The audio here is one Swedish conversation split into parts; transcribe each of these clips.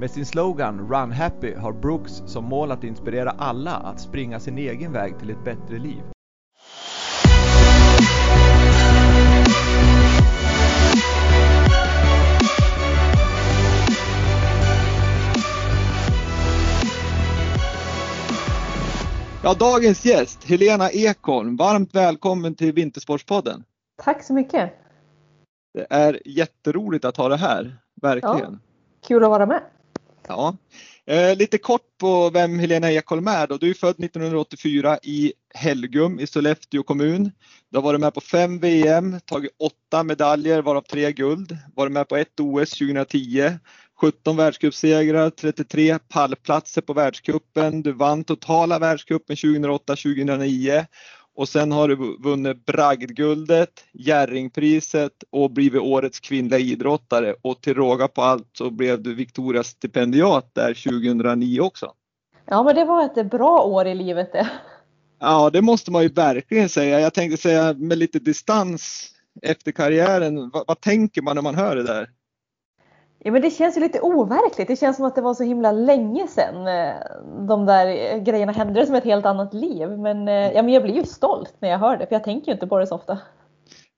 Med sin slogan Run Happy har Brooks som mål att inspirera alla att springa sin egen väg till ett bättre liv. Ja, dagens gäst, Helena Ekholm, varmt välkommen till Vintersportspodden. Tack så mycket. Det är jätteroligt att ha dig här, verkligen. Ja, kul att vara med. Ja. Eh, lite kort på vem Helena Ekholm är då. Du är född 1984 i Helgum i Sollefteå kommun. Du har varit med på fem VM, tagit åtta medaljer varav tre guld. Varit med på ett OS 2010, 17 världscupsegrar, 33 pallplatser på världscupen. Du vann totala världscupen 2008-2009 och sen har du vunnit bragdguldet, Jerringpriset och blivit årets kvinnliga idrottare och till råga på allt så blev du Victorias stipendiat där 2009 också. Ja men det var ett bra år i livet det. Ja det måste man ju verkligen säga. Jag tänkte säga med lite distans efter karriären, vad, vad tänker man när man hör det där? Ja men det känns ju lite overkligt. Det känns som att det var så himla länge sedan eh, de där grejerna hände. Det som ett helt annat liv. Men, eh, ja, men jag blir ju stolt när jag hör det för jag tänker ju inte på det så ofta.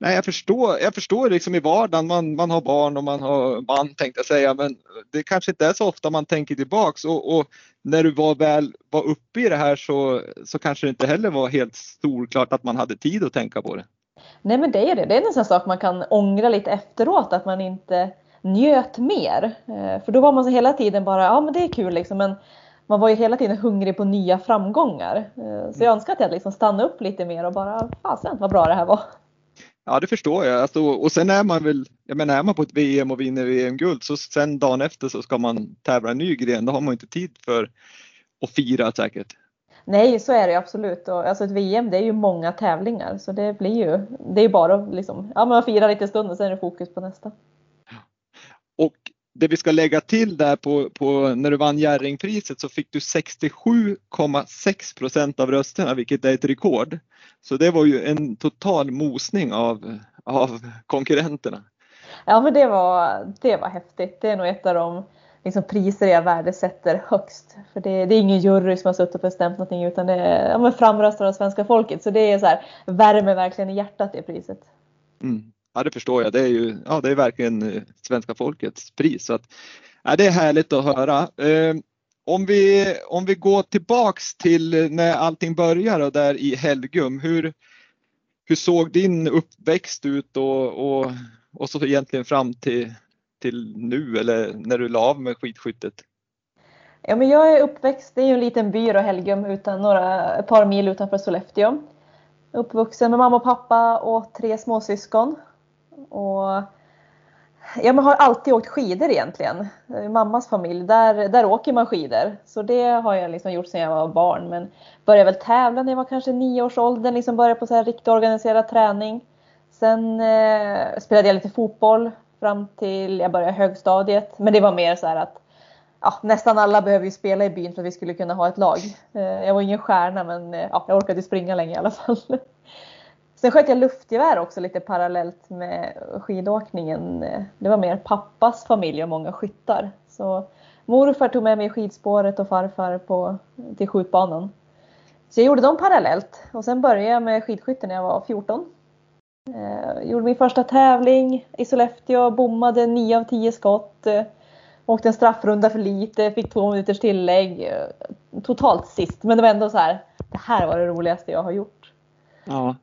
Nej, jag förstår, jag förstår liksom i vardagen, man, man har barn och man har man tänkte jag säga, men det kanske inte är så ofta man tänker tillbaks och, och när du var väl var uppe i det här så, så kanske det inte heller var helt solklart att man hade tid att tänka på det. Nej men det är det, det är en sån sak man kan ångra lite efteråt att man inte njöt mer. Eh, för då var man så hela tiden bara, ja men det är kul liksom men man var ju hela tiden hungrig på nya framgångar. Eh, så jag önskar att jag liksom stannade upp lite mer och bara, fasen vad bra det här var. Ja det förstår jag. Alltså, och sen är man väl, jag menar är man på ett VM och vinner VM-guld så sen dagen efter så ska man tävla en ny gren. Då har man inte tid för att fira säkert. Nej så är det absolut. Och, alltså ett VM det är ju många tävlingar så det blir ju, det är bara att liksom, ja, man firar lite stund och sen är det fokus på nästa. Och det vi ska lägga till där på, på när du vann Jerringpriset så fick du 67,6 procent av rösterna vilket är ett rekord. Så det var ju en total mosning av, av konkurrenterna. Ja men det var, det var häftigt. Det är nog ett av de liksom, priser jag värdesätter högst. För det, det är ingen jury som har suttit och bestämt någonting utan det är ja, framröstat av svenska folket. Så det är så här, värmer verkligen i hjärtat det priset. Mm. Ja, det förstår jag. Det är ju ja, det är verkligen eh, svenska folkets pris. Så att, ja, det är härligt att höra. Eh, om, vi, om vi går tillbaks till eh, när allting började där i Helgum. Hur, hur såg din uppväxt ut och, och, och så egentligen fram till, till nu eller när du la av med skidskyttet? Ja, men jag är uppväxt, i en liten by då, Helgum, utan några, ett par mil utanför Sollefteå. Uppvuxen med mamma och pappa och tre småsyskon. Och Ja, man har alltid åkt skidor egentligen. Mammas familj, där, där åker man skidor. Så det har jag liksom gjort sedan jag var barn. Men började väl tävla när jag var kanske nio års ålder. Liksom började på så här riktigt organiserad träning. Sen eh, spelade jag lite fotboll fram till jag började högstadiet. Men det var mer så här att ja, nästan alla behöver ju spela i byn för att vi skulle kunna ha ett lag. Eh, jag var ingen stjärna men eh, ja, jag orkade springa länge i alla fall. Sen sköt jag luftgevär också lite parallellt med skidåkningen. Det var mer pappas familj och många skyttar. Så morfar tog med mig skidspåret och farfar på, till skjutbanan. Så jag gjorde dem parallellt och sen började jag med skidskytte när jag var 14. Jag eh, gjorde min första tävling i Sollefteå, bommade 9 av 10 skott. Eh, åkte en straffrunda för lite, fick två minuters tillägg. Eh, totalt sist, men det var ändå så här. Det här var det roligaste jag har gjort. Ja,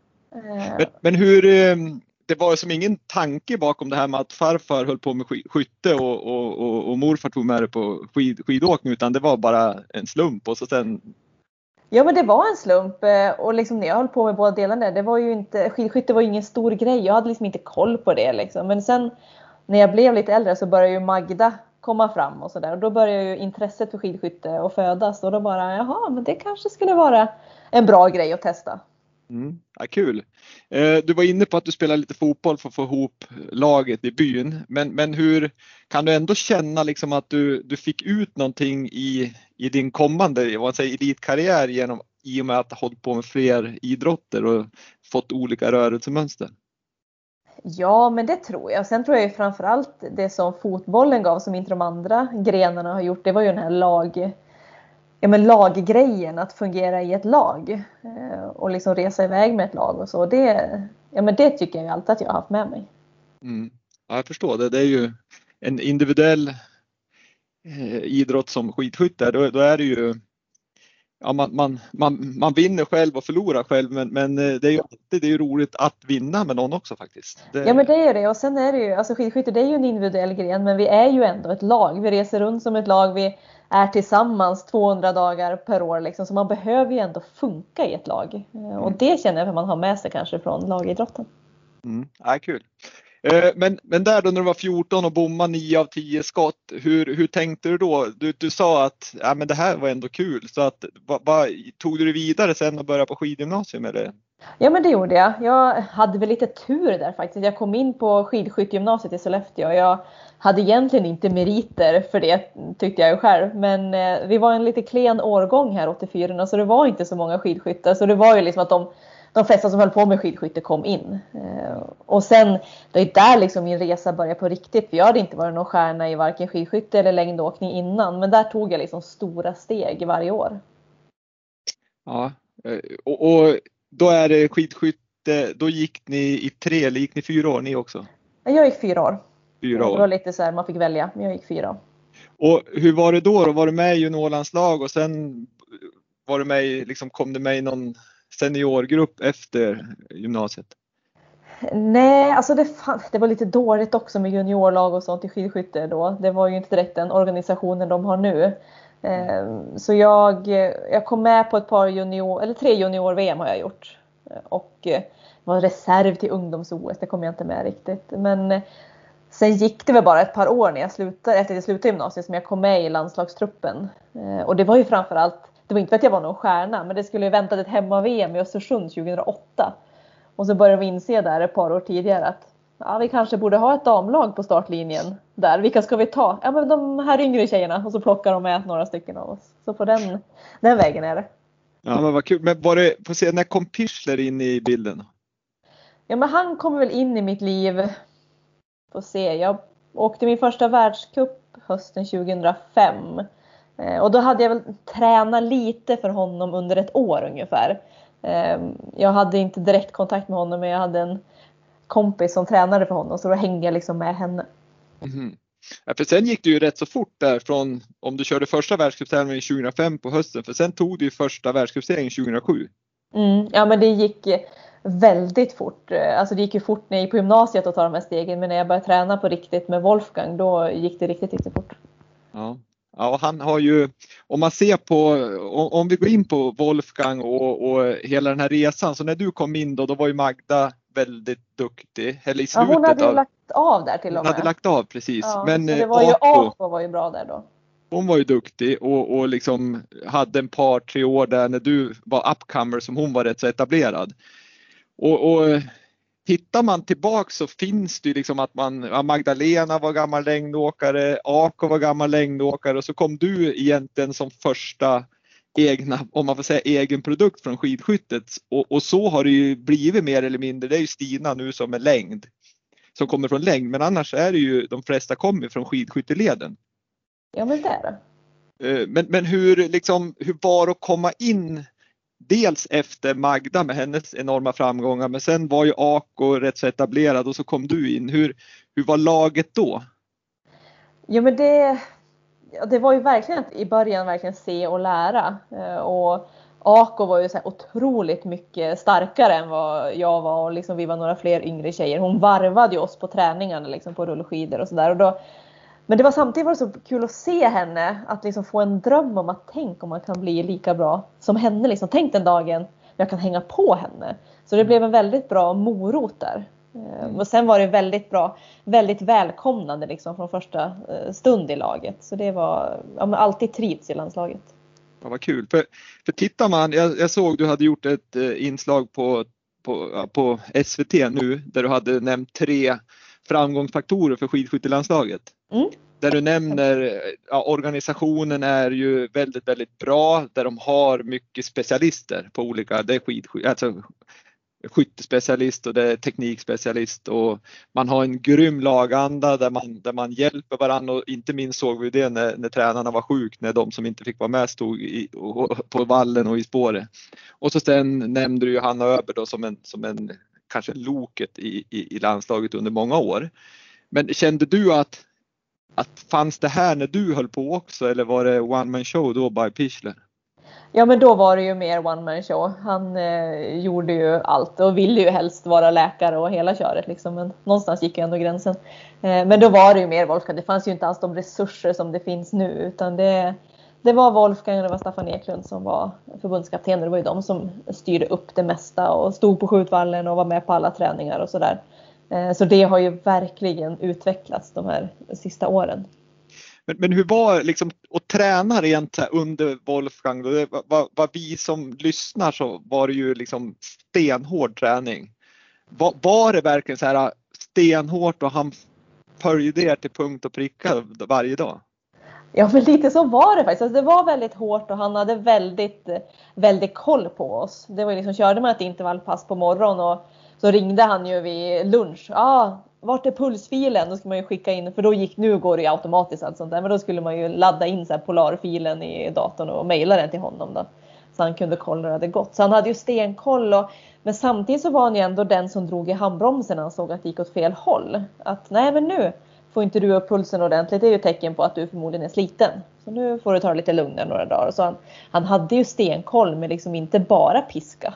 men, men, hur, ehm, det var som ingen tanke bakom det här med att farfar höll på med skytte och, och, och, och morfar tog med det på skid, skidåkning utan det var bara en slump och så sen Ja men det var en slump eh, och liksom när jag höll på med båda delarna det var ju inte, skidskytte var ju ingen stor grej. Jag hade liksom inte koll på det liksom. Men sen när jag blev lite äldre så började ju Magda komma fram och sådär. Och då börjar ju intresset för skidskytte att födas och då bara jaha, men det kanske skulle vara en bra grej att testa. Mm, ja, kul! Eh, du var inne på att du spelar lite fotboll för att få ihop laget i byn. Men, men hur kan du ändå känna liksom att du, du fick ut någonting i, i din kommande vad säger, elitkarriär genom, i och med att ha hållit på med fler idrotter och fått olika rörelsemönster? Ja, men det tror jag. Sen tror jag ju framförallt det som fotbollen gav som inte de andra grenarna har gjort, det var ju den här lag, ja, men laggrejen, att fungera i ett lag eh, och liksom resa iväg med ett lag och så. Det, ja, men det tycker jag alltid att jag har haft med mig. Mm. Ja, jag förstår det. Det är ju en individuell eh, idrott som skidskytte. Då, då är det ju ja, man, man, man, man vinner själv och förlorar själv men, men eh, det är ju alltid det är roligt att vinna med någon också faktiskt. Det... Ja men det är det och sen är det ju, alltså skidskytte det är ju en individuell gren men vi är ju ändå ett lag. Vi reser runt som ett lag, vi är tillsammans 200 dagar per år liksom så man behöver ju ändå funka i ett lag. Eh, och mm. det känner jag att man har med sig kanske från lagidrotten. Mm, ja, kul. Eh, men, men där då när du var 14 och bommade 9 av 10 skott, hur, hur tänkte du då? Du, du sa att ja, men det här var ändå kul, så att, va, va, tog du det vidare sen och började på skidgymnasium eller? Ja men det gjorde jag. Jag hade väl lite tur där faktiskt. Jag kom in på skidskyttegymnasiet i Sollefteå. Jag hade egentligen inte meriter för det tyckte jag själv. Men eh, vi var en lite klen årgång här 84 så det var inte så många skidskyttar. Så det var ju liksom att de de flesta som höll på med skidskytte kom in. Eh, och sen, det är där liksom min resa började på riktigt. För jag hade inte varit någon stjärna i varken skidskytte eller längdåkning innan. Men där tog jag liksom stora steg varje år. Ja, eh, och, och då är det skidskytte, då gick ni i tre eller gick ni fyra år ni också? Jag gick fyra år. Fyra år. Det var lite så här, man fick välja, men jag gick fyra. Och hur var det då? då? Var du med i juniorlandslag och sen var du med liksom, kom du med i någon seniorgrupp efter gymnasiet? Nej, alltså det, det var lite dåligt också med juniorlag och sånt i skidskytte då. Det var ju inte direkt den organisationen de har nu. Ehm, så jag, jag kom med på ett par junior, eller tre junior-VM har jag gjort. Och eh, var reserv till ungdoms-OS, det kom jag inte med riktigt. Men eh, sen gick det väl bara ett par år när jag slutade, efter att jag slutade gymnasiet som jag kom med i landslagstruppen. Eh, och det var ju framförallt det var inte för att jag var någon stjärna, men det skulle ju väntat ett hemma-VM i Östersund 2008. Och så började vi inse där ett par år tidigare att ja, vi kanske borde ha ett damlag på startlinjen där. Vilka ska vi ta? Ja, men de här yngre tjejerna och så plockar de med några stycken av oss. Så på den, den vägen är det. Ja, men vad kul. Men var det, får se, när kom Pichler in i bilden? Ja, men han kom väl in i mitt liv. Får se, jag åkte min första världscup hösten 2005. Eh, och då hade jag väl tränat lite för honom under ett år ungefär. Ehm, jag hade inte direkt kontakt med honom men jag hade en kompis som tränade för honom så då hängde jag liksom med henne. Mm. Ja, för sen gick det ju rätt så fort där från om du körde första världscuptävlingen 2005 på hösten för sen tog du ju första världscupsegern 2007. Mm, ja men det gick väldigt fort. Alltså det gick ju fort när jag gick på gymnasiet att ta de här stegen men när jag började träna på riktigt med Wolfgang då gick det riktigt, riktigt fort. Ja. Ja, han har ju, om man ser på, om vi går in på Wolfgang och, och hela den här resan, så när du kom in då, då var ju Magda väldigt duktig. Eller i slutet ja, hon hade av, lagt av där till och med. Hon hade lagt av precis. Ja, Men det var ju Ako var ju bra där då. Hon var ju duktig och, och liksom hade en par, tre år där när du var upcomer som hon var rätt så etablerad. Och, och tittar man tillbaks så finns det ju liksom att man, Magdalena var gammal längdåkare, Ako var gammal längdåkare och så kom du egentligen som första egna, om man får säga egen produkt från skidskyttet. Och, och så har det ju blivit mer eller mindre. Det är ju Stina nu som är längd. Som kommer från längd men annars är det ju de flesta kommer från skidskytteleden. Ja men det är det. Eh, men, men hur, liksom, hur var det att komma in dels efter Magda med hennes enorma framgångar men sen var ju Ako rätt så etablerad och så kom du in. Hur, hur var laget då? Jo men det, det var ju verkligen att i början verkligen se och lära. Eh, och Ako var ju så otroligt mycket starkare än vad jag var och liksom vi var några fler yngre tjejer. Hon varvade ju oss på träningarna liksom på rullskidor och sådär. Men det var samtidigt var det så kul att se henne, att liksom få en dröm om att tänk om man kan bli lika bra som henne. Liksom. Tänk den dagen jag kan hänga på henne. Så det blev en väldigt bra morot där. Mm. Och sen var det väldigt bra, väldigt välkomnande liksom från första eh, stund i laget. Så det var, ja, alltid trivts i landslaget. Ja, vad kul. För, för tittar man, jag, jag såg du hade gjort ett eh, inslag på, på, på SVT nu där du hade nämnt tre framgångsfaktorer för skidskyttelandslaget. Mm. Där du nämner ja, organisationen är ju väldigt, väldigt bra där de har mycket specialister på olika, det är skidskytte, alltså skyttespecialist och det är teknikspecialist och man har en grym laganda där man, där man hjälper varandra och inte minst såg vi det när, när tränarna var sjuk, när de som inte fick vara med stod i, på vallen och i spåret. Och så sen nämnde du Hanna Öberg då som en, som en kanske loket i, i, i landslaget under många år. Men kände du att, att fanns det här när du höll på också eller var det one man show då by Pichler? Ja men då var det ju mer one man show. Han eh, gjorde ju allt och ville ju helst vara läkare och hela köret liksom. Men någonstans gick ju ändå gränsen. Eh, men då var det ju mer Wolfgang. Det fanns ju inte alls de resurser som det finns nu utan det, det var Wolfgang och det var Staffan Eklund som var förbundskapten. Det var ju de som styrde upp det mesta och stod på skjutvallen och var med på alla träningar och sådär. Eh, så det har ju verkligen utvecklats de här sista åren. Men, men hur var liksom att träna rent under Wolfgang? Då? Vad, vad vi som lyssnar så var det ju liksom stenhård träning. Var, var det verkligen så här stenhårt och han följde er till punkt och pricka varje dag? Ja men lite så var det faktiskt. Alltså, det var väldigt hårt och han hade väldigt, väldigt koll på oss. Det var liksom, körde man ett intervallpass på morgonen och så ringde han ju vid lunch. Ja, ah, vart är pulsfilen? Då ska man ju skicka in, för då gick, nu går det ju automatiskt allt sånt där, men då skulle man ju ladda in så här polarfilen i datorn och mejla den till honom då. Så han kunde kolla hur det hade gått. Så han hade ju stenkoll och, men samtidigt så var han ju ändå den som drog i handbromsen när han såg att det gick åt fel håll. Att nej men nu får inte du upp pulsen ordentligt, det är ju tecken på att du förmodligen är sliten. Så nu får du ta det lite lugnare några dagar. Så han, han hade ju stenkoll men liksom inte bara piska.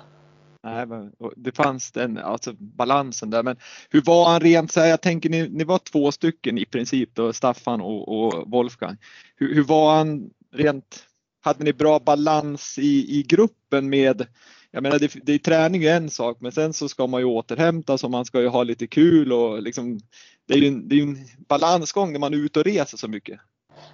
Nej, men det fanns den alltså balansen där. Men hur var han rent så här, jag tänker ni, ni var två stycken i princip då, Staffan och, och Wolfgang. Hur, hur, var han rent, hade ni bra balans i, i gruppen med jag menar det, det är träning är en sak men sen så ska man ju återhämta sig och man ska ju ha lite kul och liksom det är ju en, det är en balansgång när man är ute och reser så mycket.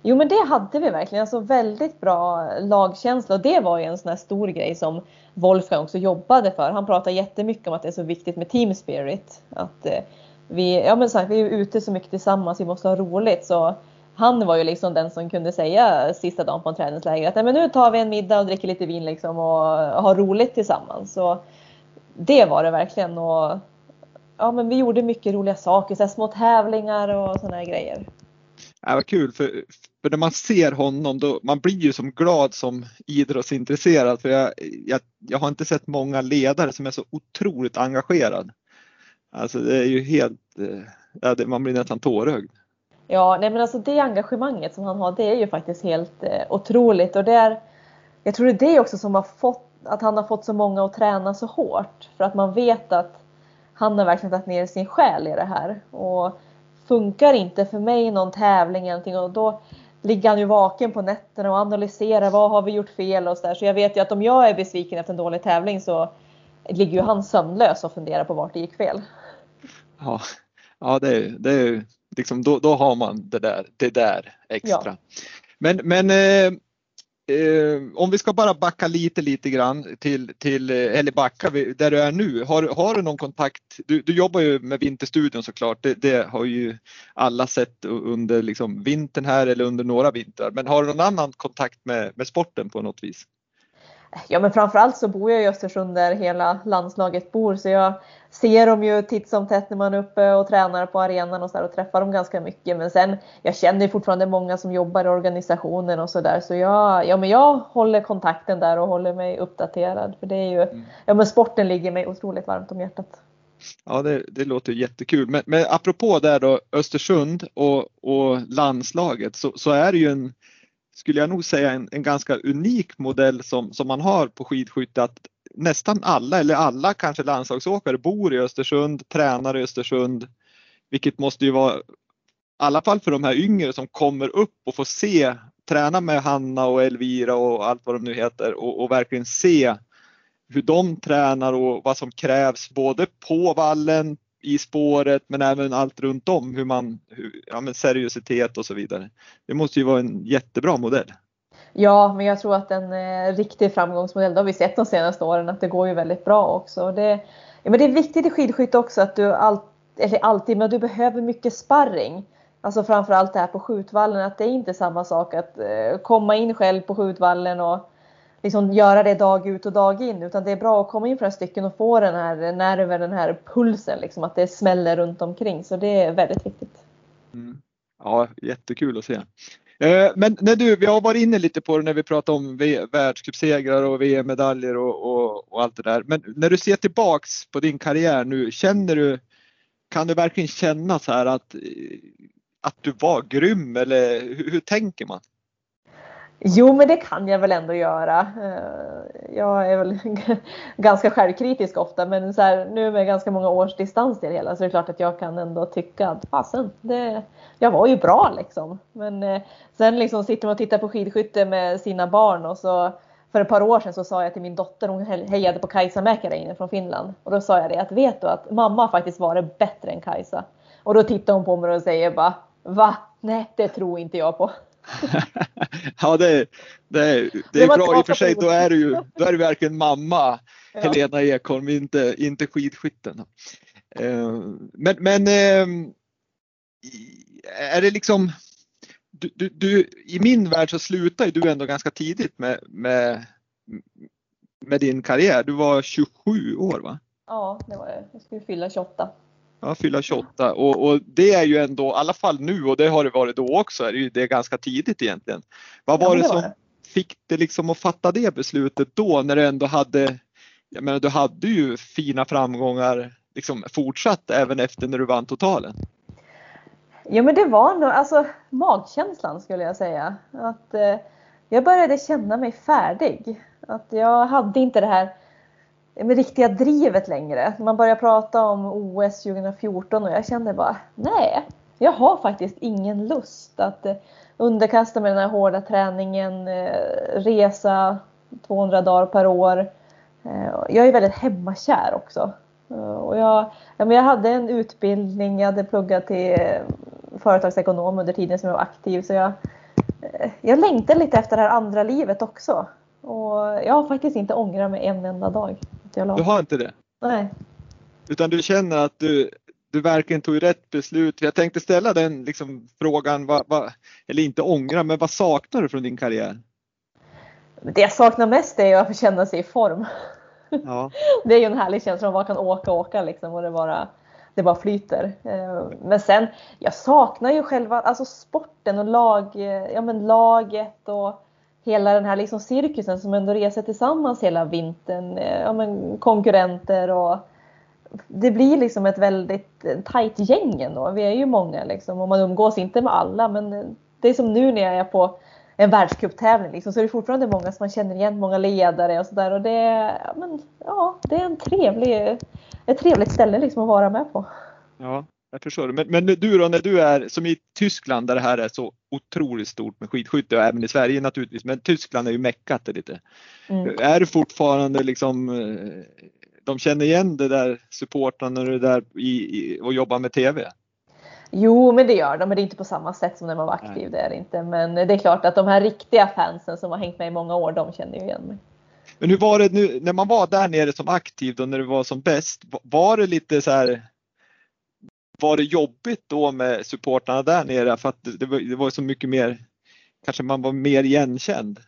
Jo men det hade vi verkligen, alltså väldigt bra lagkänsla och det var ju en sån här stor grej som Wolfgang också jobbade för. Han pratar jättemycket om att det är så viktigt med team spirit. Att eh, vi, ja men sagt, vi är ute så mycket tillsammans, vi måste ha roligt. Så han var ju liksom den som kunde säga sista dagen på en träningsläger att Nej, men nu tar vi en middag och dricker lite vin liksom och har roligt tillsammans. Så det var det verkligen. Och, ja, men vi gjorde mycket roliga saker, så små tävlingar och sådana grejer. Ja, vad kul för, för när man ser honom då man blir ju som glad som idrottsintresserad för jag, jag, jag har inte sett många ledare som är så otroligt engagerad. Alltså det är ju helt, eh, ja, det, man blir nästan tårögd. Ja, nej men alltså det engagemanget som han har det är ju faktiskt helt eh, otroligt och det är, jag tror det är det också som har fått att han har fått så många att träna så hårt för att man vet att han har verkligen tagit ner sin själ i det här och funkar inte för mig någon tävling eller någonting och då ligger han ju vaken på nätterna och analyserar vad har vi gjort fel och så där. Så jag vet ju att om jag är besviken efter en dålig tävling så ligger ju han sömnlös och funderar på vart det gick fel. Ja, ja det är, det är liksom då, då har man det där, det där extra. Ja. Men, men eh, om vi ska bara backa lite, lite grann till, till eh, eller backa där du är nu. Har, har du någon kontakt? Du, du jobbar ju med Vinterstudion såklart. Det, det har ju alla sett under liksom vintern här eller under några vintrar. Men har du någon annan kontakt med, med sporten på något vis? Ja men framförallt så bor jag i Östersund där hela landslaget bor så jag ser dem ju titt som tätt när man är uppe och tränar på arenan och, så där, och träffar dem ganska mycket. Men sen jag känner fortfarande många som jobbar i organisationen och sådär så jag, ja, men jag håller kontakten där och håller mig uppdaterad för det är ju, mm. ja men sporten ligger mig otroligt varmt om hjärtat. Ja, det, det låter jättekul. Men, men apropå där då Östersund och, och landslaget så, så är det ju en skulle jag nog säga en, en ganska unik modell som, som man har på skidskytte att nästan alla eller alla kanske landslagsåkare bor i Östersund, tränar i Östersund, vilket måste ju vara i alla fall för de här yngre som kommer upp och får se, träna med Hanna och Elvira och allt vad de nu heter och, och verkligen se hur de tränar och vad som krävs både på vallen, i spåret men även allt runt om, hur man, hur, ja men seriositet och så vidare. Det måste ju vara en jättebra modell. Ja, men jag tror att en eh, riktig framgångsmodell, det har vi sett de senaste åren, att det går ju väldigt bra också. Det, ja, men det är viktigt i skidskytte också att du all, eller alltid, men du behöver mycket sparring. Alltså framförallt det här på skjutvallen, att det är inte samma sak att eh, komma in själv på skjutvallen och liksom göra det dag ut och dag in. Utan det är bra att komma in flera stycken och få den här nerven, den här pulsen, liksom, att det smäller runt omkring. Så det är väldigt viktigt. Mm. Ja, jättekul att se. Eh, men när du, vi har varit inne lite på det när vi pratar om världscupsegrar och VM-medaljer och, och, och, allt det där. Men när du ser tillbaks på din karriär nu, känner du, kan du verkligen känna så här att, att du var grym eller hur, hur tänker man? Jo, men det kan jag väl ändå göra. Eh, jag är väl ganska självkritisk ofta, men så här, nu med ganska många års distans till det hela så är det klart att jag kan ändå tycka att fasen, det, jag var ju bra liksom. Men eh, sen liksom sitter man och tittar på skidskytte med sina barn och så för ett par år sedan så sa jag till min dotter, hon hejade på Kajsa Mäkäräinen från Finland. Och då sa jag det att vet du att mamma faktiskt varit bättre än Kajsa. Och då tittar hon på mig och säger bara va? Nej, det tror inte jag på. ja, det, det, det är bra i och för sig. Då är du då är du verkligen mamma, ja. Helena Ekholm, inte, inte skidskytten. Eh, men, men ehm, är det liksom, du, du, du, i min värld så slutade du ändå ganska tidigt med, med, med din karriär. Du var 27 år va? Ja, det var jag. Jag skulle fylla 28. Ja, fylla 28 och, och, det är ju ändå, i alla fall nu och det har det varit då också, är det, ju, det är ganska tidigt egentligen. Vad var ja, det, var som det. fick dig liksom att fatta det beslutet då när du ändå hade, jag menar du hade ju fina framgångar liksom fortsatt även efter när du vann totalen? Ja men det var nog alltså magkänslan skulle jag säga. Att eh, jag började känna mig färdig. Att jag hade inte det här med riktiga drivet längre. Man börjar prata om OS 2014 och jag kände bara nej, jag har faktiskt ingen lust att eh, underkasta mig den här hårda träningen, eh, resa 200 dagar per år. Eh, jag är väldigt hemmakär också. Och jag, jag hade en utbildning, jag hade pluggat till företagsekonom under tiden som jag var aktiv. Så jag, jag längtade lite efter det här andra livet också. Och jag har faktiskt inte ångrat mig en enda dag. Jag la. Du har inte det? Nej. Utan du känner att du, du verkligen tog rätt beslut. Jag tänkte ställa den liksom, frågan, vad, vad, eller inte ångra, men vad saknar du från din karriär? Det jag saknar mest är att få känna sig i form. Ja. Det är ju en härlig känsla man kan åka och åka liksom och det bara, det bara flyter. Eh, men sen, jag saknar ju själva alltså sporten och lag, ja men laget och hela den här liksom cirkusen som ändå reser tillsammans hela vintern. Eh, ja, men konkurrenter och det blir liksom ett väldigt eh, tajt gäng ändå. Vi är ju många liksom och man umgås inte med alla men eh, det är som nu när jag är på en världscuptävling liksom, så är det fortfarande många som man känner igen, många ledare och sådär och det, ja, men, ja, det är en trevlig, ett trevligt ställe liksom att vara med på. Ja, jag förstår. Men, men du då när du är som i Tyskland där det här är så otroligt stort med skidskytte och även i Sverige naturligtvis. Men Tyskland är ju meckat lite. Mm. Är det fortfarande liksom eh, de känner igen det där supportrarna det där i, i, och jobbar med TV? Jo, men det gör de, men det är inte på samma sätt som när man var aktiv. Nej. Det är det inte. Men det är klart att de här riktiga fansen som har hängt med i många år, de känner ju igen mig. Men hur var det nu när man var där nere som aktiv då när du var som bäst? Var det lite så här var det jobbigt då med supportrarna där nere för att det var, det var så mycket mer, kanske man var mer igenkänd?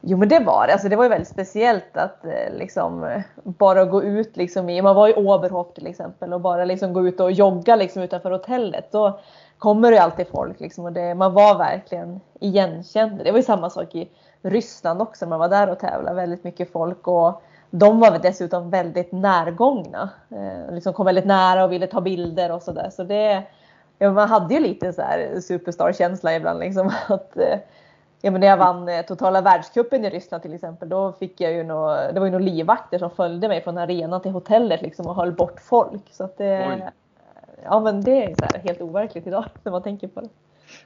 Jo men det var det. Alltså, det var ju väldigt speciellt att eh, liksom, bara gå ut liksom, i, man var i Oberhof till exempel och bara liksom, gå ut och jogga liksom, utanför hotellet. Då kommer det alltid folk liksom, och det, man var verkligen igenkänd. Det var ju samma sak i Ryssland också när man var där och tävlade. Väldigt mycket folk och de var dessutom väldigt närgångna. Eh, liksom kom väldigt nära och ville ta bilder och sådär. Så det, ja, man hade ju lite så här superstar-känsla ibland. Liksom, att, eh, ja, men när jag vann eh, totala världskuppen i Ryssland till exempel, då fick jag ju nå, det var ju några livvakter som följde mig från arenan till hotellet liksom, och höll bort folk. Så att det, ja, men det är så här helt overkligt idag när man tänker på det.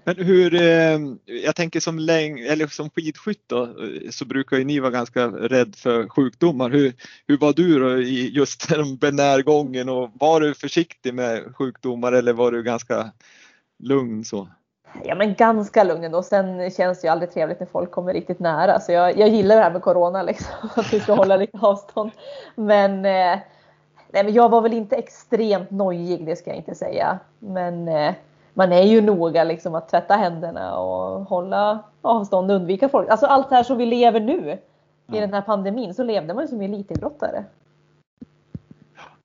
Men hur, eh, jag tänker som, läng, eller som skidskytt då, eh, så brukar ju ni vara ganska rädd för sjukdomar. Hur, hur var du då i just den närgången och var du försiktig med sjukdomar eller var du ganska lugn så? Ja men ganska lugn ändå. Sen känns det ju aldrig trevligt när folk kommer riktigt nära. Så jag, jag gillar det här med Corona liksom. Att vi ska hålla lite avstånd. Men, eh, nej, men jag var väl inte extremt nojig, det ska jag inte säga. Men eh, man är ju noga liksom att tvätta händerna och hålla avstånd och undvika folk. Alltså allt det här som vi lever nu i den här pandemin så levde man ju som elitidrottare.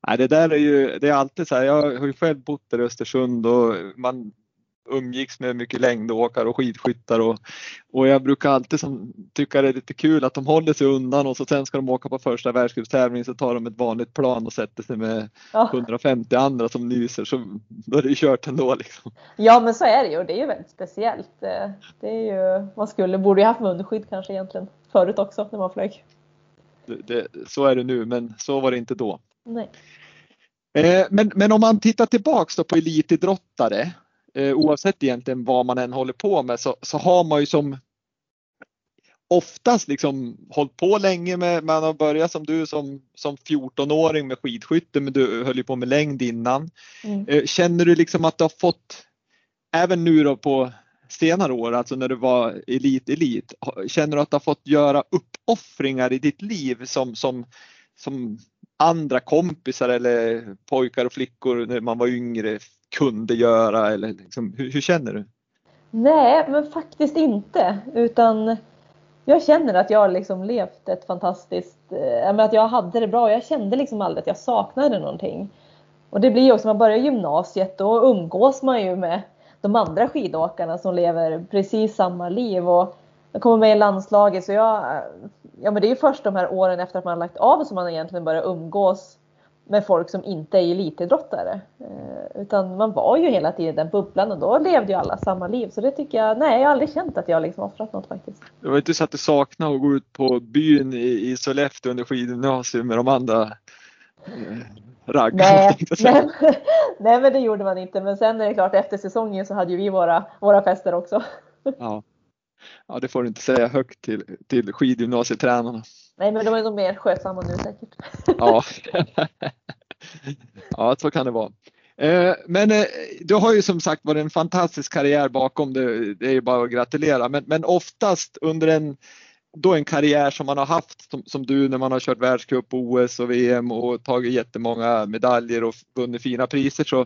Nej, det där är ju, det är alltid så här, jag har ju själv bott där i Östersund och man umgicks med mycket längdåkare och skidskyttar och, och jag brukar alltid som, tycka det är lite kul att de håller sig undan och så sen ska de åka på första världscupstävlingen så tar de ett vanligt plan och sätter sig med ja. 150 andra som nyser så då är det kört ändå. Liksom. Ja men så är det ju och det är ju väldigt speciellt. Det är ju, man skulle, borde ju haft munskydd kanske egentligen förut också när man flög. Det, det, så är det nu men så var det inte då. Nej. Eh, men, men om man tittar tillbaks då på elitidrottare eh, oavsett egentligen vad man än håller på med så, så har man ju som oftast liksom hållit på länge med, man har börjat som du som, som 14-åring med skidskytte men du höll ju på med längd innan. Mm. Eh, känner du liksom att du har fått, även nu då på senare år, alltså när du var elit, elit, känner du att du har fått göra uppoffringar i ditt liv som, som, som andra kompisar eller pojkar och flickor när man var yngre kunde göra eller liksom, hur, hur, känner du? Nej, men faktiskt inte utan jag känner att jag liksom levt ett fantastiskt, äh, att jag hade det bra. Jag kände liksom aldrig att jag saknade någonting. Och det blir ju också, när man börjar gymnasiet då umgås man ju med de andra skidåkarna som lever precis samma liv. Och jag kommer med i landslaget så jag, ja men det är ju först de här åren efter att man har lagt av som man egentligen börjar umgås med folk som inte är elitidrottare. Eh, utan man var ju hela tiden den bubblan och då levde ju alla samma liv. Så det tycker jag, nej jag har aldrig känt att jag liksom offrat något faktiskt. Det var inte så att du saknade att gå ut på byn i, i Sollefteå under skidgymnasiet med de andra eh, raggarna? Nej, nej, nej, men det gjorde man inte. Men sen är det klart efter säsongen så hade ju vi våra, våra fester också. Ja. ja, det får du inte säga högt till, till skidgymnasietränarna. Nej, men de är nog mer skötsamma nu säkert. Ja, ja så kan det vara. Eh, men eh, du har ju som sagt varit en fantastisk karriär bakom dig. Det är ju bara att gratulera. Men, men oftast under en, då en karriär som man har haft som, som du när man har kört världscup, OS och VM och tagit jättemånga medaljer och vunnit fina priser så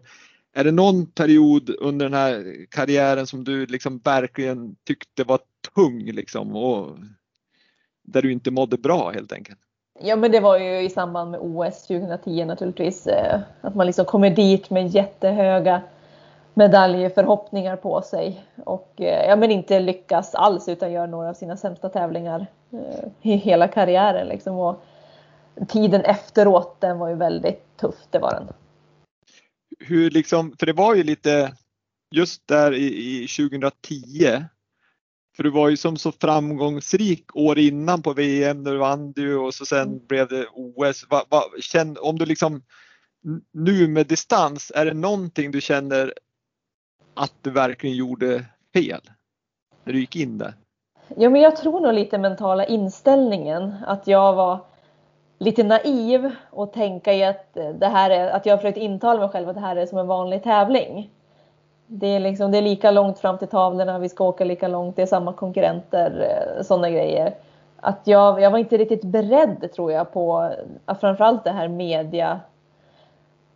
är det någon period under den här karriären som du liksom verkligen tyckte var tung liksom och där du inte mådde bra helt enkelt? Ja men det var ju i samband med OS 2010 naturligtvis. Eh, att man liksom kommer dit med jättehöga medaljförhoppningar på sig. Och eh, ja, men inte lyckas alls utan gör några av sina sämsta tävlingar eh, i hela karriären. Liksom. Och tiden efteråt den var ju väldigt tuff, det var den. Hur liksom, för det var ju lite just där i, i 2010 för du var ju som så framgångsrik år innan på VM, där du vann du och så sen mm. blev det OS. Va, va, känn, om du liksom nu med distans, är det någonting du känner att du verkligen gjorde fel när du gick in där? Ja, men jag tror nog lite mentala inställningen att jag var lite naiv och tänka i att det här är, att jag försökt intala mig själv att det här är som en vanlig tävling. Det är, liksom, det är lika långt fram till tavlorna, vi ska åka lika långt, det är samma konkurrenter, eh, sådana grejer. Att jag, jag var inte riktigt beredd tror jag på framförallt det här media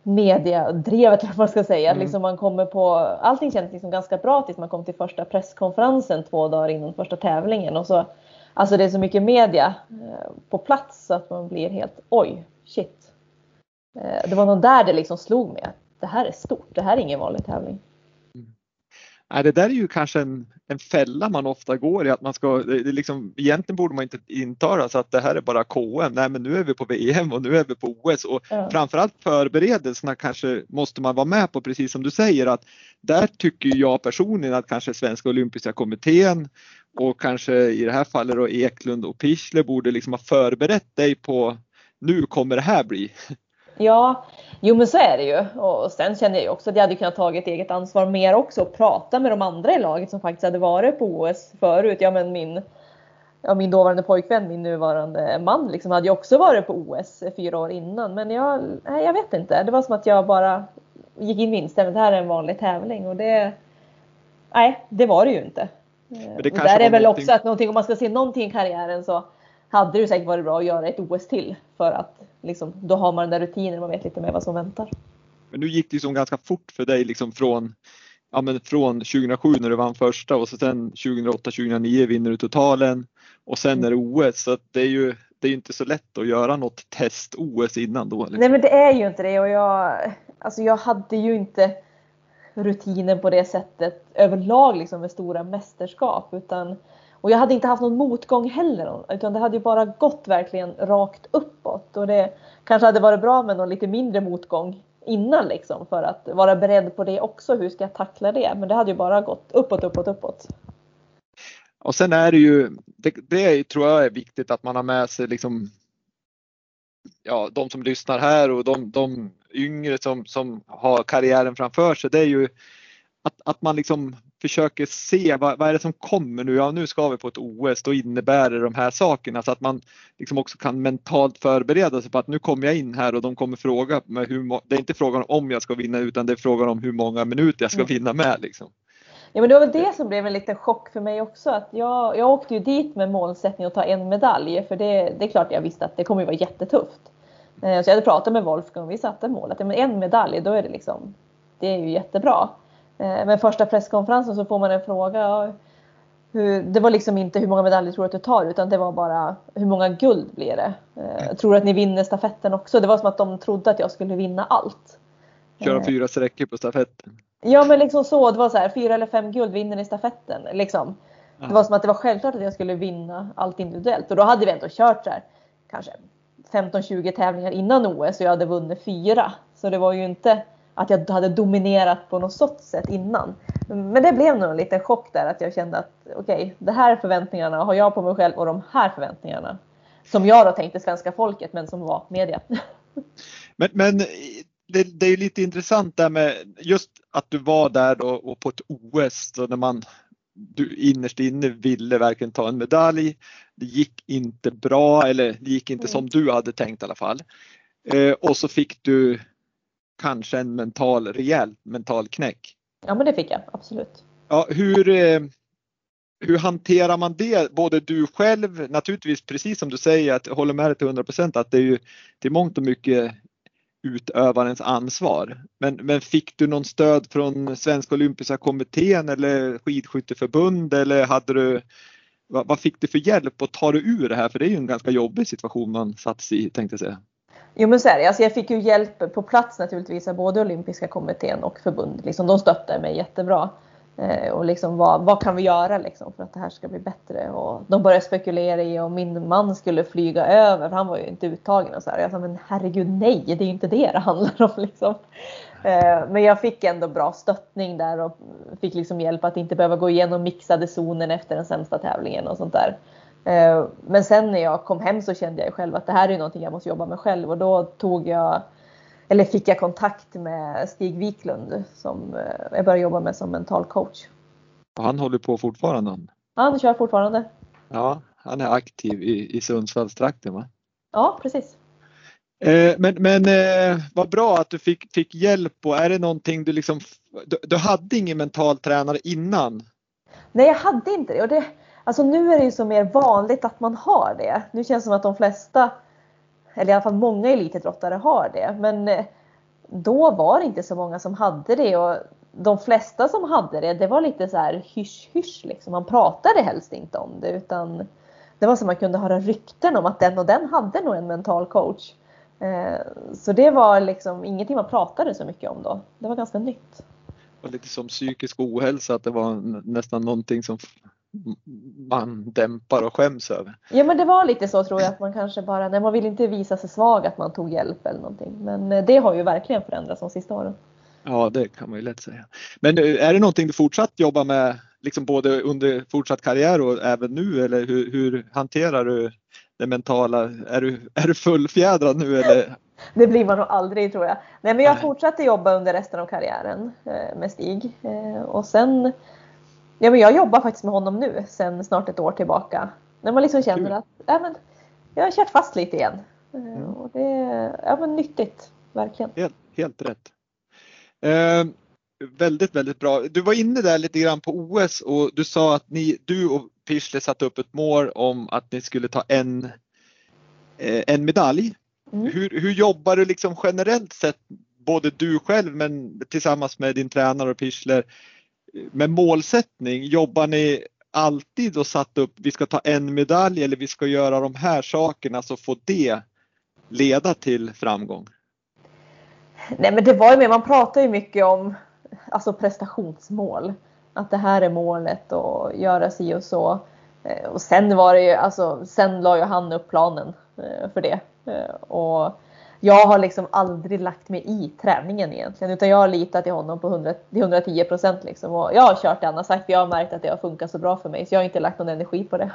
mediadrevet vad man ska säga. Mm. Liksom man kommer på, allting kändes liksom ganska bra tills man kom till första presskonferensen två dagar innan första tävlingen. Och så, alltså det är så mycket media eh, på plats så att man blir helt oj, shit. Eh, det var nog där det liksom slog mig att det här är stort, det här är ingen vanlig tävling. Nej, det där är ju kanske en, en fälla man ofta går i att man ska, det, det liksom, egentligen borde man inte intala så att det här är bara KM. Nej men nu är vi på VM och nu är vi på OS och ja. framförallt förberedelserna kanske måste man vara med på precis som du säger att där tycker jag personligen att kanske Svenska Olympiska Kommittén och kanske i det här fallet då Eklund och Pichler borde liksom ha förberett dig på nu kommer det här bli Ja, jo men så är det ju. Och sen känner jag ju också att jag hade kunnat ta ett eget ansvar mer också och prata med de andra i laget som faktiskt hade varit på OS förut. Ja men min, ja, min dåvarande pojkvän, min nuvarande man, liksom, hade ju också varit på OS fyra år innan. Men jag, nej, jag vet inte. Det var som att jag bara gick in med inställningen det här är en vanlig tävling. Och det, nej, det var det ju inte. Men det där är väl någonting... också att någonting, om man ska se någonting i karriären så hade det säkert varit bra att göra ett OS till för att liksom, då har man den där rutinen och man vet lite mer vad som väntar. Men nu gick det ju som ganska fort för dig liksom från, ja, men från 2007 när du vann första och så sen 2008-2009 vinner du totalen och sen är det OS så det är ju det är inte så lätt att göra något test-OS innan då. Liksom. Nej men det är ju inte det och jag, alltså jag hade ju inte rutinen på det sättet överlag liksom med stora mästerskap utan och jag hade inte haft någon motgång heller utan det hade ju bara gått verkligen rakt uppåt och det kanske hade varit bra med någon lite mindre motgång innan liksom för att vara beredd på det också. Hur ska jag tackla det? Men det hade ju bara gått uppåt, uppåt, uppåt. Och sen är det ju, det, det tror jag är viktigt att man har med sig liksom ja, de som lyssnar här och de, de yngre som, som har karriären framför sig. Det är ju att, att man liksom försöker se vad, vad är det som kommer nu? Ja, nu ska vi på ett OS, då innebär det de här sakerna så att man liksom också kan mentalt förbereda sig på att nu kommer jag in här och de kommer fråga mig hur, det är inte frågan om jag ska vinna utan det är frågan om hur många minuter jag ska mm. vinna med. Liksom. Ja men det var väl det som blev en liten chock för mig också. Att jag, jag åkte ju dit med målsättning att ta en medalj för det, det är klart jag visste att det kommer vara jättetufft. Eh, så jag hade pratat med Wolfgang och vi satte målet. En medalj, då är det liksom, det är ju jättebra. Eh, men första presskonferensen så får man en fråga. Hur, det var liksom inte hur många medaljer tror du att du tar utan det var bara hur många guld blir det? Eh, tror du att ni vinner stafetten också? Det var som att de trodde att jag skulle vinna allt. Köra fyra sträckor på stafetten. Ja men liksom så. Det var så här, fyra eller fem guld vinner ni stafetten. Liksom. Det var som att det var självklart att jag skulle vinna allt individuellt. Och då hade vi ändå kört så här, kanske 15-20 tävlingar innan OS och jag hade vunnit fyra. Så det var ju inte att jag hade dominerat på något sådant sätt innan. Men det blev nog en liten chock där att jag kände att okej, okay, de här förväntningarna har jag på mig själv och de här förväntningarna som jag då tänkte svenska folket men som var media. Men, men det, det, är lite intressant där med just att du var där då och på ett OS då när man du innerst inne ville verkligen ta en medalj. Det gick inte bra eller det gick inte mm. som du hade tänkt i alla fall. Eh, och så fick du kanske en mental, rejäl mental knäck. Ja men det fick jag, absolut. Ja, hur, eh, hur hanterar man det, både du själv, naturligtvis precis som du säger, att jag håller med dig till 100 att det är ju till mångt och mycket utövarens ansvar. Men, men fick du någon stöd från Svenska olympiska kommittén eller skidskytteförbund eller hade du vad, vad fick du för hjälp att ta dig ur det här? För det är ju en ganska jobbig situation man satts i tänkte jag säga. Jo men så är det. Alltså jag fick ju hjälp på plats naturligtvis av både olympiska kommittén och förbund. Liksom, de stöttade mig jättebra. Eh, och liksom vad, vad kan vi göra liksom för att det här ska bli bättre? Och de började spekulera i om min man skulle flyga över, för han var ju inte uttagen och så här. Jag sa men herregud nej, det är ju inte det det handlar om liksom. Eh, men jag fick ändå bra stöttning där och fick liksom hjälp att inte behöva gå igenom mixade zonen efter den sämsta tävlingen och sånt där. Eh, men sen när jag kom hem så kände jag själv att det här är någonting jag måste jobba med själv och då tog jag eller fick jag kontakt med Stig Wiklund som eh, jag började jobba med som mental coach. Han håller på fortfarande? Ja, han kör fortfarande. Ja, han är aktiv i, i Sundsvallstrakten va? Ja, precis. Eh, men men eh, vad bra att du fick, fick hjälp och är det någonting du liksom, du, du hade ingen mental tränare innan? Nej, jag hade inte det. Och det alltså nu är det ju så mer vanligt att man har det. Nu känns det som att de flesta eller i alla fall många elitidrottare har det. Men eh, då var det inte så många som hade det och de flesta som hade det, det var lite så här hysch-hysch liksom. Man pratade helst inte om det utan det var som man kunde höra rykten om att den och den hade nog en mental coach. Eh, så det var liksom ingenting man pratade så mycket om då. Det var ganska nytt. Och lite som psykisk ohälsa, att det var nästan någonting som man dämpar och skäms över. Ja men det var lite så tror jag att man kanske bara, nej man vill inte visa sig svag att man tog hjälp eller någonting. Men eh, det har ju verkligen förändrats de sista åren. Ja det kan man ju lätt säga. Men eh, är det någonting du fortsatt jobbar med liksom både under fortsatt karriär och även nu eller hur, hur hanterar du det mentala? Är du, är du fullfjädrad nu eller Det blir man nog aldrig tror jag. Nej men jag fortsatte jobba under resten av karriären eh, med Stig. Och sen, ja men jag jobbar faktiskt med honom nu sen snart ett år tillbaka. När man liksom känner att, ja men jag har kört fast lite igen. Mm. Och det är ja, men nyttigt, verkligen. Helt, helt rätt. Eh, väldigt, väldigt bra. Du var inne där lite grann på OS och du sa att ni, du och Pichler satte upp ett mål om att ni skulle ta en, eh, en medalj. Mm. Hur, hur jobbar du liksom generellt sett, både du själv men tillsammans med din tränare och Pichler med målsättning? Jobbar ni alltid och satt upp, vi ska ta en medalj eller vi ska göra de här sakerna så får det leda till framgång? Nej men det var ju mer, man pratar ju mycket om alltså prestationsmål. Att det här är målet och göra si och så. Eh, och sen var det ju, alltså sen la ju han upp planen eh, för det. Eh, och jag har liksom aldrig lagt mig i träningen egentligen utan jag har litat till honom på 100, 110 procent liksom. Och jag har kört det han har sagt jag har märkt att det har funkat så bra för mig så jag har inte lagt någon energi på det.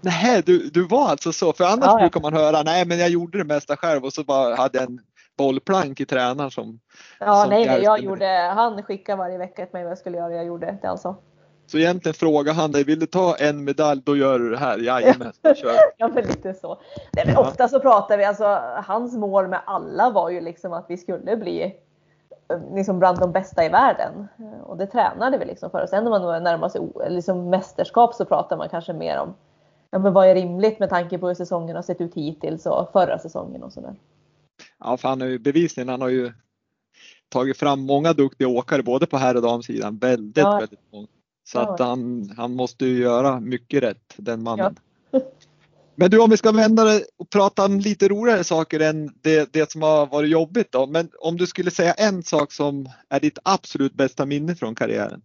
Nej, du, du var alltså så. För annars ja, ja. brukar man höra, nej men jag gjorde det mesta själv och så bara hade en bollplank i tränaren som Ja, som nej, nej, jag gjorde, han skickade varje vecka till mig vad jag skulle göra jag gjorde det alltså. Så egentligen frågar han dig, vill du ta en medalj då gör du det här. Jajamän, kör. ja men lite så. Nej, men ofta så pratar vi, alltså hans mål med alla var ju liksom att vi skulle bli liksom bland de bästa i världen. Och det tränade vi liksom för. Sen när man närmar sig liksom mästerskap så pratar man kanske mer om ja, men vad är rimligt med tanke på hur säsongen har sett ut hittills och förra säsongen och sådär. Ja, för han har ju bevisligen, han har ju tagit fram många duktiga åkare både på herr och damsidan. Väldigt, ja. väldigt många. Så att han, han måste ju göra mycket rätt, den mannen. Ja. Men du om vi ska vända det och prata om lite roligare saker än det, det som har varit jobbigt då. Men om du skulle säga en sak som är ditt absolut bästa minne från karriären?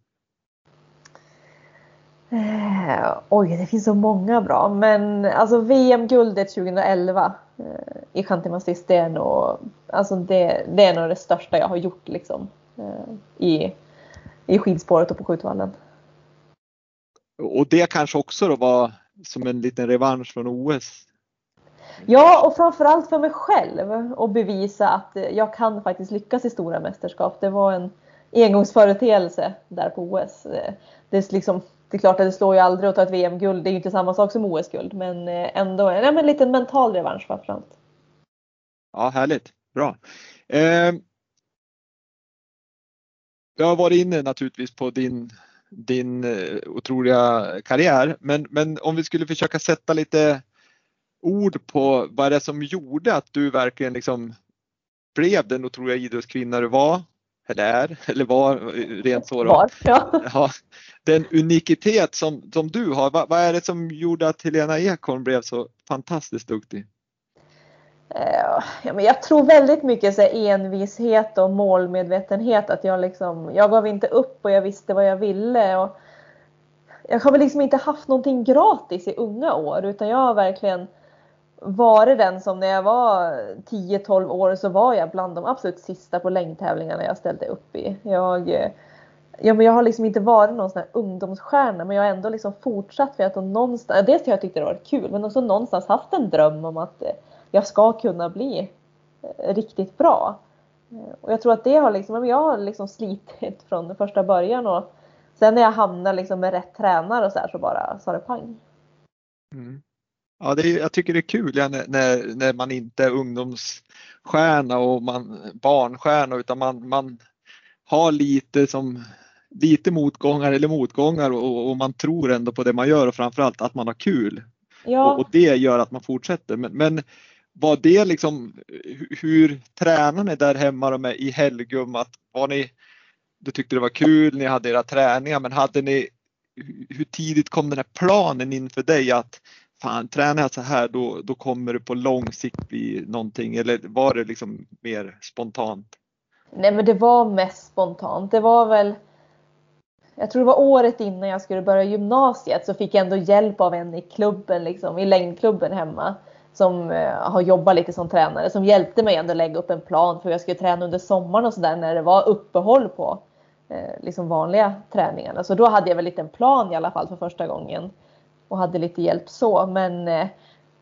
Eh, oj, det finns så många bra. Men alltså VM-guldet 2011 eh, i Chantimastis, det är nog alltså det, det, är nog det största jag har gjort liksom, eh, i, i skidspåret och på skjutvallen. Och det kanske också då var som en liten revansch från OS? Ja, och framförallt för mig själv och bevisa att jag kan faktiskt lyckas i stora mästerskap. Det var en engångsföreteelse där på OS. Det är, liksom, det är klart att det slår ju aldrig att ta ett VM-guld. Det är ju inte samma sak som OS-guld, men ändå en, en liten mental revansch framförallt. Ja, härligt. Bra. Eh, jag har varit inne naturligtvis på din din eh, otroliga karriär. Men, men om vi skulle försöka sätta lite ord på vad det är som gjorde att du verkligen liksom blev den otroliga idrottskvinna du var eller är, eller var rent så. Då. Var, ja. ja. Den unikitet som, som du har, vad, vad är det som gjorde att Helena Ekholm blev så fantastiskt duktig? Eh, ja, men jag tror väldigt mycket så envishet och målmedvetenhet. Att jag, liksom, jag gav inte upp och jag visste vad jag ville. Och jag har väl liksom inte haft någonting gratis i unga år utan jag har verkligen varit den som när jag var 10-12 år så var jag bland de absolut sista på längdtävlingarna jag ställde upp i. Jag, eh, ja, men jag har liksom inte varit någon sån här ungdomsstjärna men jag har ändå liksom fortsatt för att någonstans, dels har jag tyckt det varit kul men också någonstans haft en dröm om att eh, jag ska kunna bli eh, riktigt bra. Eh, och jag tror att det har liksom, jag har liksom slitit från första början och sen när jag hamnar liksom med rätt tränare och så här så bara sa det pang. Mm. Ja, det är, jag tycker det är kul ja, när, när man inte är ungdomsstjärna och man, barnstjärna utan man, man har lite som lite motgångar eller motgångar och, och, man tror ändå på det man gör och framförallt att man har kul. Ja. Och, och det gör att man fortsätter. Men, men var det liksom hur tränar ni där hemma med i Helgum? Att var ni, du tyckte det var kul, ni hade era träningar, men hade ni, hur tidigt kom den här planen in för dig att fan tränar jag så här då, då kommer det på lång sikt bli någonting eller var det liksom mer spontant? Nej men det var mest spontant. Det var väl jag tror det var året innan jag skulle börja gymnasiet så fick jag ändå hjälp av en i klubben, liksom, i längdklubben hemma som eh, har jobbat lite som tränare som hjälpte mig ändå lägga upp en plan för jag skulle träna under sommaren och sådär när det var uppehåll på eh, liksom vanliga träningarna. Så då hade jag väl lite en plan i alla fall för första gången och hade lite hjälp så. Men eh,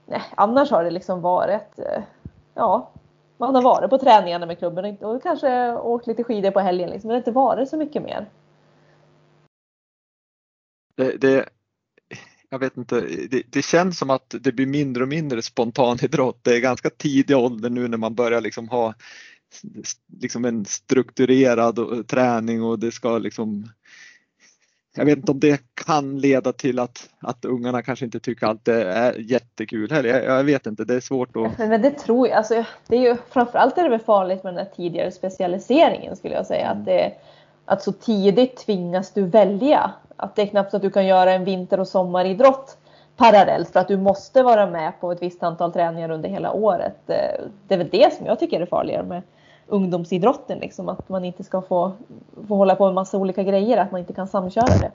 nej, annars har det liksom varit, eh, ja, man har varit på träningarna med klubben och kanske åkt lite skidor på helgen. Liksom. Men det har inte varit så mycket mer. Det, det, jag vet inte, det, det, känns som att det blir mindre och mindre spontanidrott. Det är ganska tidig ålder nu när man börjar liksom ha liksom en strukturerad eh, träning och det ska liksom jag vet inte om det kan leda till att, att ungarna kanske inte tycker att det är jättekul heller. Jag, jag vet inte, det är svårt att... Men det tror jag. Alltså, det är ju, framförallt är det väl farligt med den här tidigare specialiseringen skulle jag säga. Att, det, att så tidigt tvingas du välja. Att det är knappt så att du kan göra en vinter och sommaridrott parallellt för att du måste vara med på ett visst antal träningar under hela året. Det är väl det som jag tycker är farligare med ungdomsidrotten. Liksom, att man inte ska få, få hålla på med massa olika grejer, att man inte kan samköra det.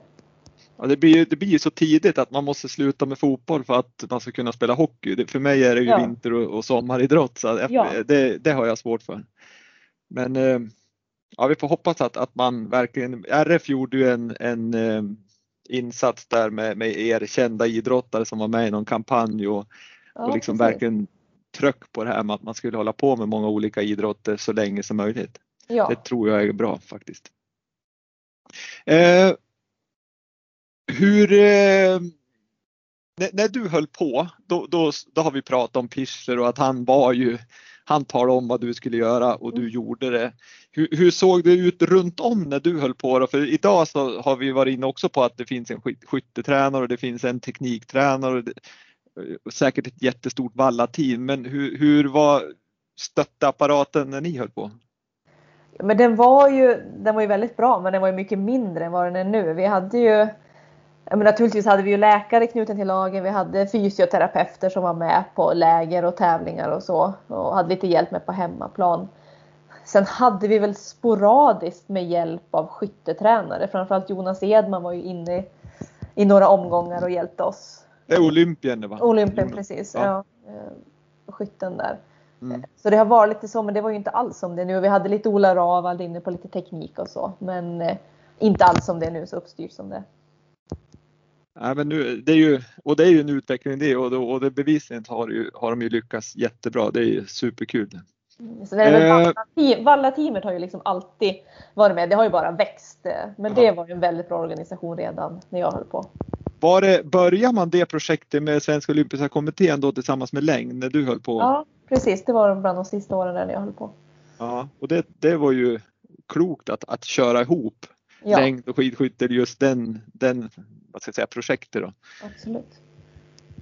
Ja, det, blir, det blir så tidigt att man måste sluta med fotboll för att man ska kunna spela hockey. Det, för mig är det ju ja. vinter och, och sommaridrott så ja. det, det, har jag svårt för. Men eh, ja, vi får hoppas att, att man verkligen, RF gjorde ju en, en eh, insats där med, med erkända idrottare som var med i någon kampanj och, ja, och liksom verkligen tryck på det här med att man skulle hålla på med många olika idrotter så länge som möjligt. Ja. Det tror jag är bra faktiskt. Eh, hur, eh, när, du höll på, då, då, då har vi pratat om Pichler och att han var ju, han talade om vad du skulle göra och du mm. gjorde det. Hur, hur, såg det ut runt om när du höll på? Då? För idag så har vi varit inne också på att det finns en skyttetränare och det finns en tekniktränare säkert ett jättestort vallateam, men hur, hur var stöttapparaten när ni höll på? Men den var ju, den var ju väldigt bra, men den var ju mycket mindre än vad den är nu. Vi hade ju men naturligtvis hade vi ju läkare knuten till lagen. Vi hade fysioterapeuter som var med på läger och tävlingar och så och hade lite hjälp med på hemmaplan. Sen hade vi väl sporadiskt med hjälp av skyttetränare. Framförallt Jonas Edman var ju inne i några omgångar och hjälpte oss. Det är Olympien va? Olympien precis, ja. ja. Eh, skytten där. Mm. Så det har varit lite så, men det var ju inte alls som det är nu. Vi hade lite Ola Ravald inne på lite teknik och så, men eh, inte alls som det är nu, så uppstyrt som det Nej, men nu, det är ju, och det är ju en utveckling det och, och det bevisligen har, ju, har de ju lyckats jättebra. Det är ju superkul. Mm, så det eh. Valla-teamet har ju liksom alltid varit med. Det har ju bara växt. Men det var ju en väldigt bra organisation redan när jag höll på. Var det, börjar man det projektet med Svenska Olympiska Kommittén då tillsammans med längd när du höll på? Ja precis, det var bland de sista åren när jag höll på. Ja, och det, det var ju klokt att, att köra ihop ja. längd och skidskytte just den, den vad ska jag säga, projektet. Då. Absolut.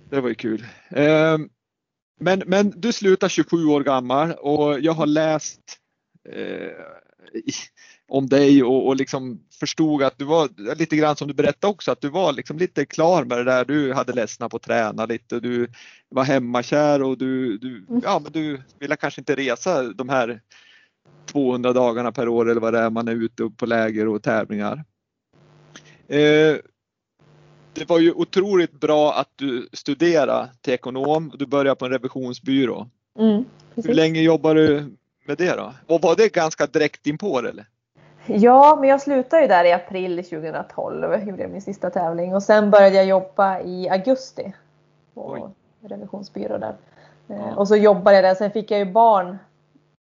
Det var ju kul. Eh, men, men du slutar 27 år gammal och jag har läst eh, om dig och, och liksom förstod att du var lite grann som du berättade också att du var liksom lite klar med det där. Du hade ledsnat på att träna lite. Du var hemmakär och du, du, mm. ja, men du ville kanske inte resa de här 200 dagarna per år eller vad det är man är ute på läger och tävlingar. Eh, det var ju otroligt bra att du studerade till ekonom. Du började på en revisionsbyrå. Mm, Hur länge jobbade du med det då? Och var det ganska direkt inpå eller? Ja, men jag slutade ju där i april 2012, gjorde min sista tävling och sen började jag jobba i augusti på Oj. revisionsbyrå där. Eh, ja. Och så jobbade jag där, sen fick jag ju barn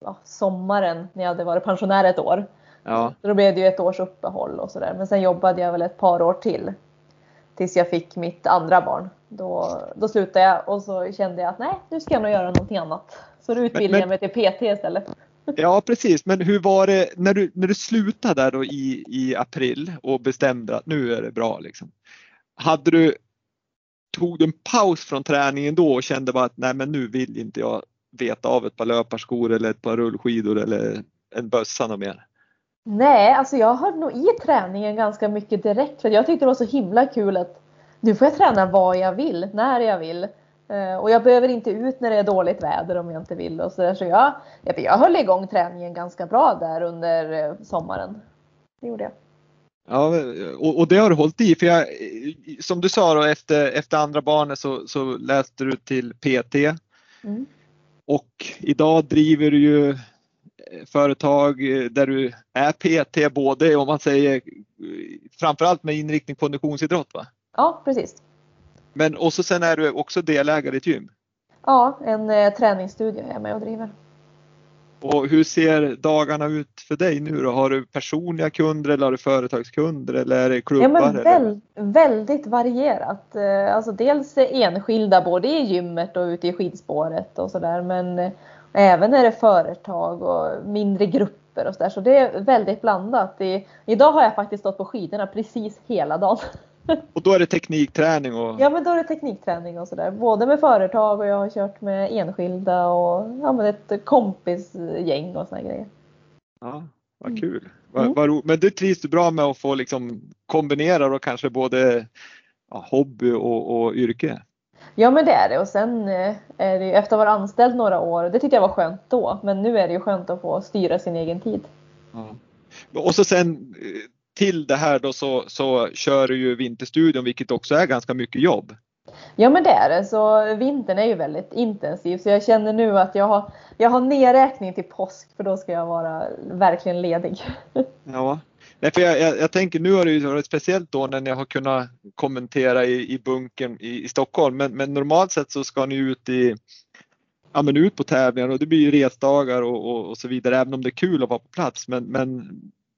ja, sommaren när jag hade varit pensionär ett år. Ja. Så då blev det ju ett års uppehåll och sådär. Men sen jobbade jag väl ett par år till. Tills jag fick mitt andra barn. Då, då slutade jag och så kände jag att nej, nu ska jag nog göra någonting annat. Så då utbildade jag mig till PT istället. Ja precis, men hur var det när du, när du slutade där då i, i april och bestämde att nu är det bra liksom. Hade du, tog du en paus från träningen då och kände bara att nej men nu vill inte jag veta av ett par löparskor eller ett par rullskidor eller en bössa något mer? Nej, alltså jag höll nog i träningen ganska mycket direkt för jag tyckte det var så himla kul att nu får jag träna vad jag vill, när jag vill. Eh, och jag behöver inte ut när det är dåligt väder om jag inte vill. Och så där. så jag, jag höll igång träningen ganska bra där under eh, sommaren. Det gjorde jag. Ja, och, och det har du hållit i. För jag, som du sa då, efter, efter andra barnet så, så läste du till PT. Mm. Och idag driver du ju eh, företag där du är PT både om man säger framförallt med inriktning på konditionsidrott va? Ja precis. Men och så sen är du också delägare i ett gym? Ja, en eh, träningsstudio är jag med och driver. Och hur ser dagarna ut för dig nu då? Har du personliga kunder eller har du företagskunder eller är det klubbar? Ja, men väl, väldigt varierat. Eh, Alltså dels enskilda både i gymmet och ute i skidspåret och sådär men eh, även är det företag och mindre grupper och sådär så det är väldigt blandat. I, idag har jag faktiskt stått på skidorna precis hela dagen. Och då är det teknikträning och Ja men då är det teknikträning och sådär. Både med företag och jag har kört med enskilda och ja, men ett kompisgäng och såna grejer. Ja, vad Mm. kul. Mm. vad ro... Men du trivs du bra med att få liksom kombinera då kanske både ja, hobby och, och yrke? Ja men det är det och sen eh, är det ju efter att ha varit anställd några år, det tyckte jag var skönt då, men nu är det ju skönt att få styra sin egen tid. Ja. Och så sen eh, till det här då så, så kör du ju Vinterstudion vilket också är ganska mycket jobb. Ja men det är det, så vintern är ju väldigt intensiv så jag känner nu att jag har, jag har nedräkning till påsk för då ska jag vara verkligen ledig. Ja. Nej, för jag, jag, jag tänker nu har det ju varit speciellt då när jag har kunnat kommentera i, i bunkern i, i Stockholm men, men normalt sett så ska ni ut i ja, men ut på tävlingar och det blir ju resdagar och, och, och så vidare även om det är kul att vara på plats men, men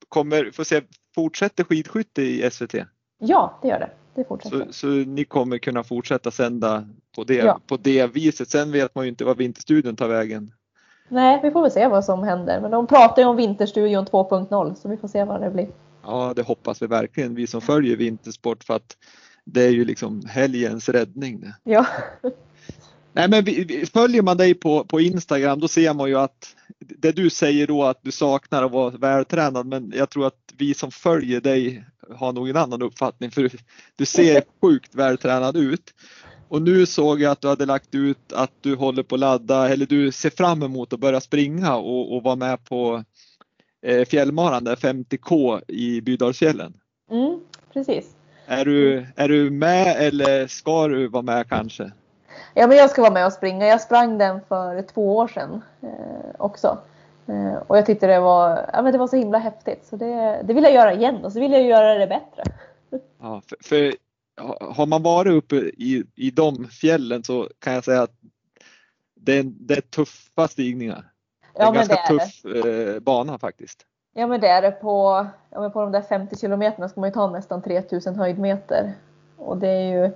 kommer, får se, fortsätter skidskytte i SVT? Ja, det gör det. Det fortsätter. Så, så ni kommer kunna fortsätta sända på det, Ja. på det viset. Sen vet man ju inte vad Vinterstudion tar vägen. Nej, vi får väl se vad som händer. Men de pratar ju om Vinterstudion 2.0 så vi får se vad det blir. Ja, det hoppas vi verkligen, vi som följer vintersport för att det är ju liksom helgens räddning. Ja, Nej, men vi, vi, följer man dig på, på Instagram då ser man ju att det du säger då att du saknar att vara vältränad men jag tror att vi som följer dig har nog en annan uppfattning för du, ser sjukt vältränad ut. Och nu såg jag att du hade lagt ut att du håller på att ladda eller du ser fram emot att börja springa och, och vara med på eh, fjällmaran där 50K i Bydalsfjällen. mm, precis. Är du, är du med eller ska du vara med kanske? Ja, men jag ska vara med och springa. Jag sprang den för två år sedan eh, också. Eh, och jag tyckte det var, ja, men det var så himla häftigt. Så det, det vill jag göra igen och så vill jag göra det bättre. Ja, för, för har man varit uppe i, i de fjällen så kan jag säga att det är, det är tuffa stigningar. Det är Ja, en ganska är tuff eh, bana faktiskt. Ja men det är det. På, ja, men på de där 50 kilometerna ska man ju ta nästan 3000 höjdmeter. Och det är ju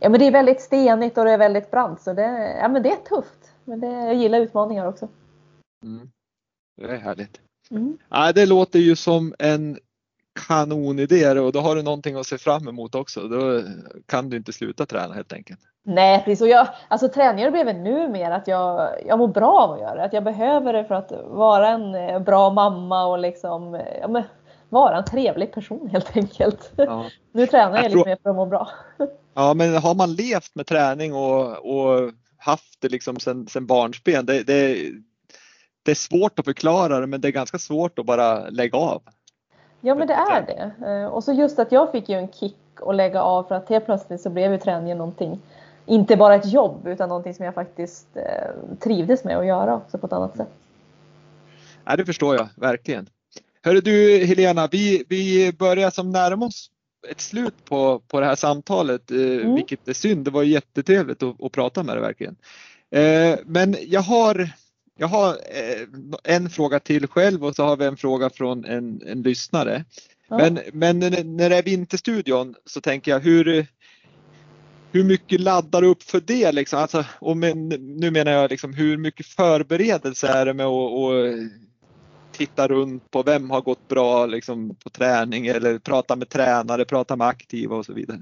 ja, men det är väldigt stenigt och det är väldigt brant så det, ja, men det är tufft. Men det, jag gillar utmaningar också. Mm. Det är härligt. Mm. Ja, det låter ju som en kanonidé och då har du någonting att se fram emot också. Då kan du inte sluta träna helt enkelt. Nej precis. Och jag, alltså träningar blev nu mer att jag, jag mår bra av att göra det. Att jag behöver det för att vara en eh, bra mamma och liksom ja, men, vara en trevlig person helt enkelt. Ja. Nu tränar jag, Jag lite mer för att må bra. Ja, men har man levt med träning och, och haft det liksom sen, sen barnsben, det, det, det är svårt att förklara det men det är ganska svårt att bara lägga av. Ja men det är det. Eh, Och så just att jag fick ju en kick att lägga av för att helt plötsligt så blev ju träningen någonting, inte bara ett jobb utan någonting som jag faktiskt eh, trivdes med att göra också på ett annat sätt. Ja, det förstår jag verkligen. Hörru du Helena, vi, vi börjar som närma oss ett slut på, på det här samtalet, eh, Mm. vilket är synd. Det var jättetrevligt att, att prata med dig verkligen. Eh, men jag har, jag har eh, en fråga till själv och så har vi en fråga från en, en lyssnare. Ja. Men, men när det är Vinterstudion så tänker jag hur, hur mycket laddar du upp för det? Liksom? Alltså, och men, nu menar jag liksom, hur mycket förberedelse är det med att titta runt på vem har gått bra liksom, på träning eller prata med tränare, prata med aktiva och så vidare.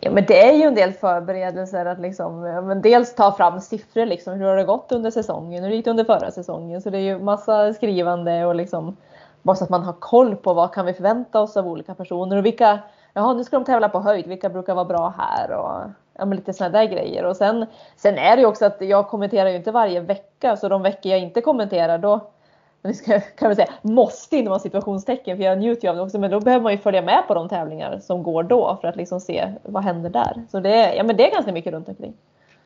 Ja, men det är ju en del förberedelser att liksom, ja, men dels ta fram siffror liksom, hur har det gått under säsongen, hur gick det under förra säsongen? Så det är ju massa skrivande och liksom bara så att man har koll på vad kan vi förvänta oss av olika personer och vilka, jaha nu ska de tävla på höjd, vilka brukar vara bra här och ja, men lite sådana där grejer. Och sen, sen är det ju också att jag kommenterar ju inte varje vecka så de veckor jag inte kommenterar då ska, kan man säga, måste inom situationstecken för jag njuter ju av det också men då behöver man ju följa med på de tävlingar som går då för att liksom se vad händer där. Så det är, ja, men det är ganska mycket runt omkring.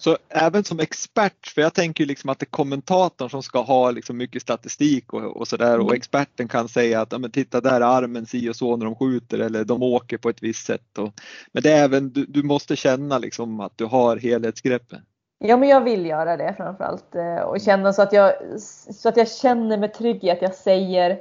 Så även som expert, för jag tänker liksom att det är kommentatorn som ska ha liksom mycket statistik och, och sådär och Mm. experten kan säga att ja, men titta där är armen si och så när de skjuter eller de åker på ett visst sätt. Och, men det är även, du, du måste känna liksom att du har helhetsgreppet. Ja, men jag vill göra det framförallt eh, och känna så att jag, så att jag känner mig trygg i att jag säger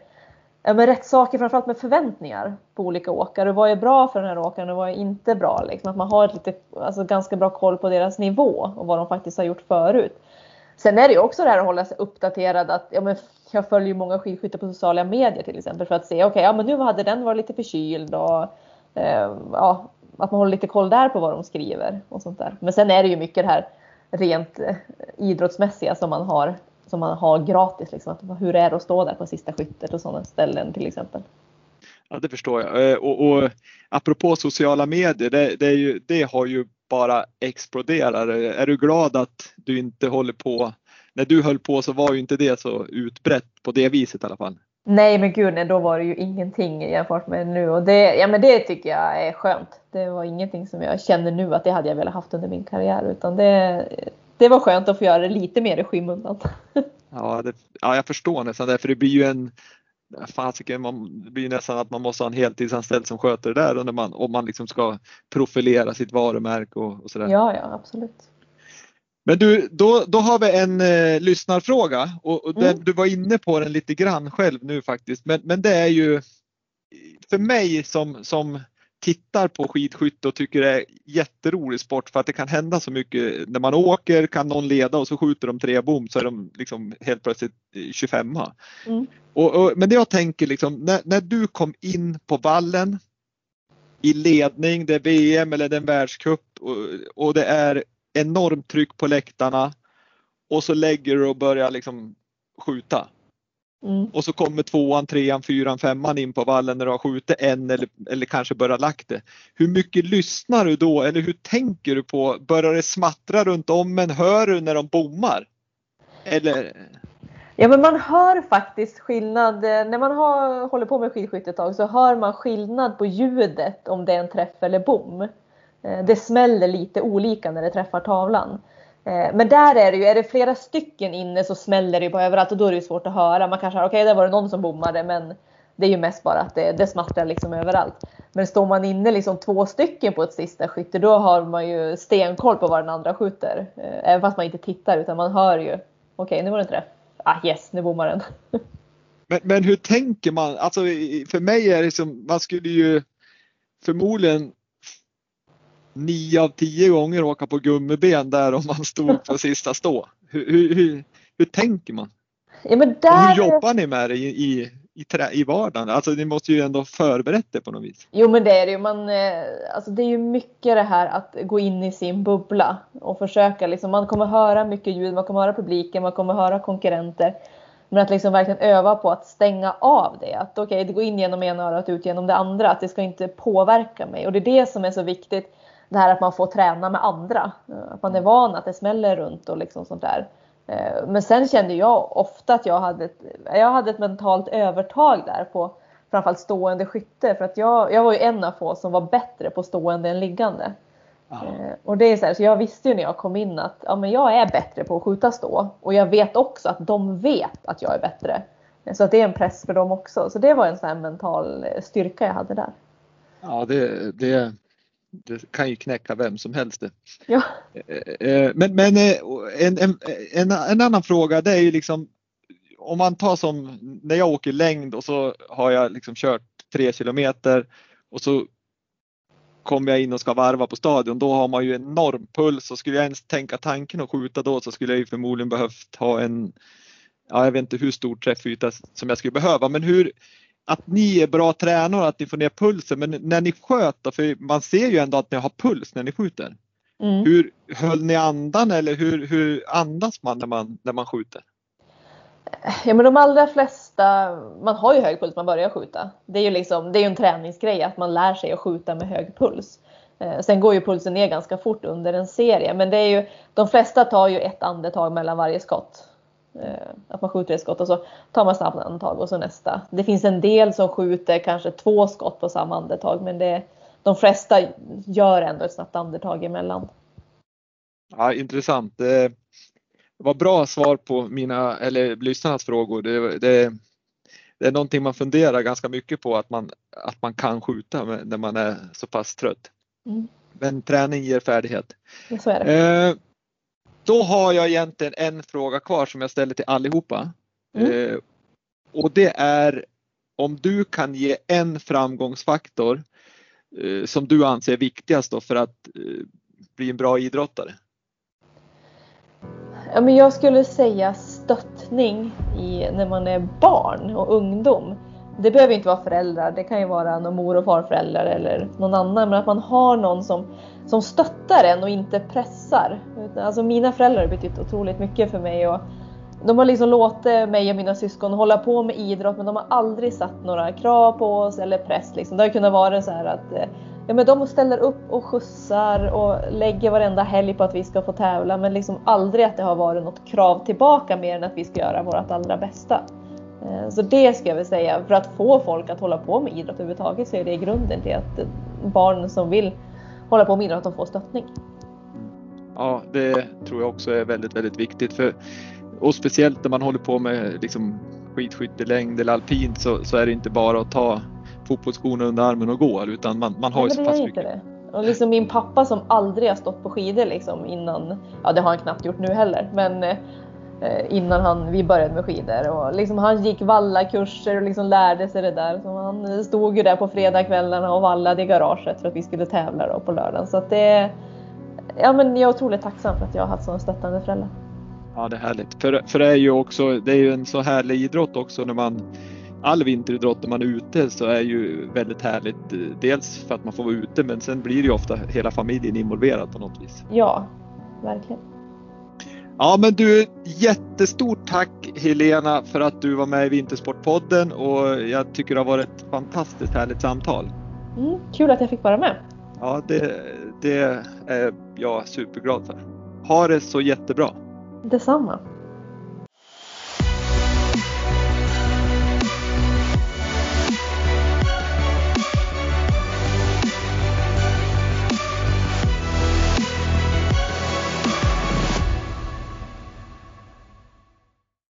ja, men rätt saker, framförallt med förväntningar på olika åkare. Vad är bra för den här åkaren och vad är inte bra? Liksom. Att man har ett lite, alltså, ganska bra koll på deras nivå och vad de faktiskt har gjort förut. Sen är det ju också det här att hålla sig uppdaterad. Att, ja, men jag följer ju många skidskyttar på sociala medier till exempel för att se, okej, okay, ja men nu hade den varit lite förkyld och eh, ja, att man håller lite koll där på vad de skriver och sånt där. Men sen är det ju mycket det här rent eh, idrottsmässiga som man har som man har gratis. Liksom. Att, hur är det att stå där på sista skyttet och sådana ställen till exempel. Ja, det förstår jag. Eh, och, och apropå sociala medier, det, det, ju, det, har ju bara exploderat. Är du glad att du inte håller på? När du höll på så var ju inte det så utbrett på det viset i alla fall. Nej men gud nej, då var det ju ingenting jämfört med nu och det, ja, men det tycker jag är skönt. Det var ingenting som jag känner nu att det hade jag velat haft under min karriär utan det, det var skönt att få göra det lite mer i skymundan. Ja, det, ja jag förstår nästan det för det blir ju en fasiken, man, det blir nästan att man måste ha en heltidsanställd som sköter det där när man, om man liksom ska profilera sitt varumärke och, och sådär. Ja, ja absolut. Men du, då, då har vi en eh, lyssnarfråga och, och den, mm. du var inne på den lite grann själv nu faktiskt. Men, men det är ju för mig som, som tittar på skidskytte och tycker det är jätterolig sport för att det kan hända så mycket. När man åker kan någon leda och så skjuter de tre bom så är de liksom helt plötsligt 25 mm. och, och, Men det jag tänker liksom när, när du kom in på vallen i ledning, det är VM eller det är en världscup och, och det är enormt tryck på läktarna och så lägger du och börjar liksom skjuta. Mm. Och så kommer tvåan, trean, fyran, femman in på vallen när du har skjutit en eller, eller kanske börjat lagt det. Hur mycket lyssnar du då eller hur tänker du på, börjar det smattra runt om men hör du när de bommar? Eller? Ja men man hör faktiskt skillnad, när man har, håller på med skidskytte ett tag så hör man skillnad på ljudet om det är en träff eller bom. Eh, det smäller lite olika när det träffar tavlan. Eh, men där är det ju, är det flera stycken inne så smäller det ju på överallt och då är det svårt att höra. Man kanske har, okej okay, där var det någon som bommade men det är ju mest bara att det, det smattrar liksom överallt. Men står man inne liksom två stycken på ett sista skytte då har man ju stenkoll på vad den andra skjuter. Eh, även fast man inte tittar utan man hör ju. Okej okay, nu var det en träff. Ah yes, nu bommar den. men, men hur tänker man? Alltså för mig är det som, man skulle ju förmodligen nio av tio gånger åka på gummiben där om man stod på sista stå. Hur, hur, hur, hur tänker man? Ja, där... Hur jobbar ni med det i, i, i, trä, i vardagen? Alltså ni måste ju ändå förberett det på något vis. Jo men det är det ju. Man, eh, alltså, det är ju mycket det här att gå in i sin bubbla och försöka. Liksom, man kommer höra mycket ljud, man kommer höra publiken, man kommer höra konkurrenter. Men att liksom verkligen öva på att stänga av det. Att okej, okay, det går in genom ena örat och ut genom det andra. Att det ska inte påverka mig. Och det är det som är så viktigt det här att man får träna med andra. Eh, att man är van att det smäller runt och liksom sånt där. Eh, men sen kände jag ofta att jag hade ett, jag hade ett mentalt övertag där på framförallt stående skytte. För att jag, jag var ju en av få som var bättre på stående än liggande. Aha. Eh, och det är så, här, så jag visste ju när jag kom in att ja, men jag är bättre på att skjuta stå. Och jag vet också att de vet att jag är bättre. Så att det är en press för dem också. Så det var en sån mental styrka jag hade där. Ja, det, det, det kan ju knäcka vem som helst. Ja. Eh, eh, men, men eh, en, en, en, en, annan fråga det är ju liksom om man tar som när jag åker längd och så har jag liksom kört tre kilometer och så kommer jag in och ska varva på stadion, då har man ju enorm puls och skulle jag ens tänka tanken att skjuta då så skulle jag ju förmodligen behövt ha en, ja jag vet inte hur stor träffyta som jag skulle behöva, men hur, att ni är bra tränare, att ni får ner pulsen, men när ni sköt då, för man ser ju ändå att ni har puls när ni skjuter. Mm. Hur höll ni andan eller hur, hur andas man när, man när man skjuter? Ja men de allra flesta, man har ju hög puls när man börjar skjuta. Det är ju liksom, det är en träningsgrej att man lär sig att skjuta med hög puls. Eh, sen går ju pulsen ner ganska fort under en serie men det är ju, de flesta tar ju ett andetag mellan varje skott. Eh, att man skjuter ett skott och så tar man snabbt andetag och så nästa. Det finns en del som skjuter kanske två skott på samma andetag men det, de flesta gör ändå ett snabbt andetag emellan. Ja, intressant. Det var bra svar på mina, eller lyssnarnas frågor. Det, det, det är någonting man funderar ganska mycket på att man, att man kan skjuta när man är så pass trött. Mm. Men träning ger färdighet. Så är det. Eh, då har jag egentligen en fråga kvar som jag ställer till allihopa. Mm. Eh, och det är om du kan ge en framgångsfaktor eh, som du anser är viktigast för att eh, bli en bra idrottare. Ja, men jag skulle säga stöttning i, när man är barn och ungdom. Det behöver inte vara föräldrar, det kan ju vara någon mor och farföräldrar eller någon annan. Men att man har någon som, som stöttar en och inte pressar. Alltså mina föräldrar har betytt otroligt mycket för mig. Och de har liksom låtit mig och mina syskon hålla på med idrott men de har aldrig satt några krav på oss eller press. Liksom. Det har kunnat vara så här att eh, ja, men de ställer upp och skjutsar och lägger varenda helg på att vi ska få tävla men liksom aldrig att det har varit något krav tillbaka mer än att vi ska göra vårt allra bästa. Eh, så det ska jag väl säga, för att få folk att hålla på med idrott överhuvudtaget så är det grunden till att barn som vill hålla på med idrott de får stöttning. Ja, det tror jag också är väldigt, väldigt viktigt. För, och speciellt när man håller på med liksom, skidskyttelängd eller alpint så, så är det inte bara att ta fotbollsskorna under armen och gå utan man, man har ju så pass mycket. det. Och liksom min pappa som aldrig har stått på skidor liksom innan, ja det har han knappt gjort nu heller, men eh, innan han, vi började med skidor. Och liksom han gick vallakurser och liksom lärde sig det där. Så han stod ju där på fredagskvällarna och vallade i garaget för att vi skulle tävla då på lördagen. Så det, ja men jag är otroligt tacksam för att jag har haft sådana stöttande föräldrar. Ja, det är härligt. För, för det är ju också, det är ju en så härlig idrott också när man all vinteridrott när man är ute så är ju väldigt härligt. eh, Dels för att man får vara ute men sen blir det ju ofta hela familjen involverad på något vis. Ja, verkligen. Ja men du, jättestort tack Helena för att du var med i Vintersportpodden och jag tycker det har varit ett fantastiskt härligt samtal. Mm, kul att jag fick vara med. Ja, det, det är jag superglad för. Ha det så jättebra! Detsamma.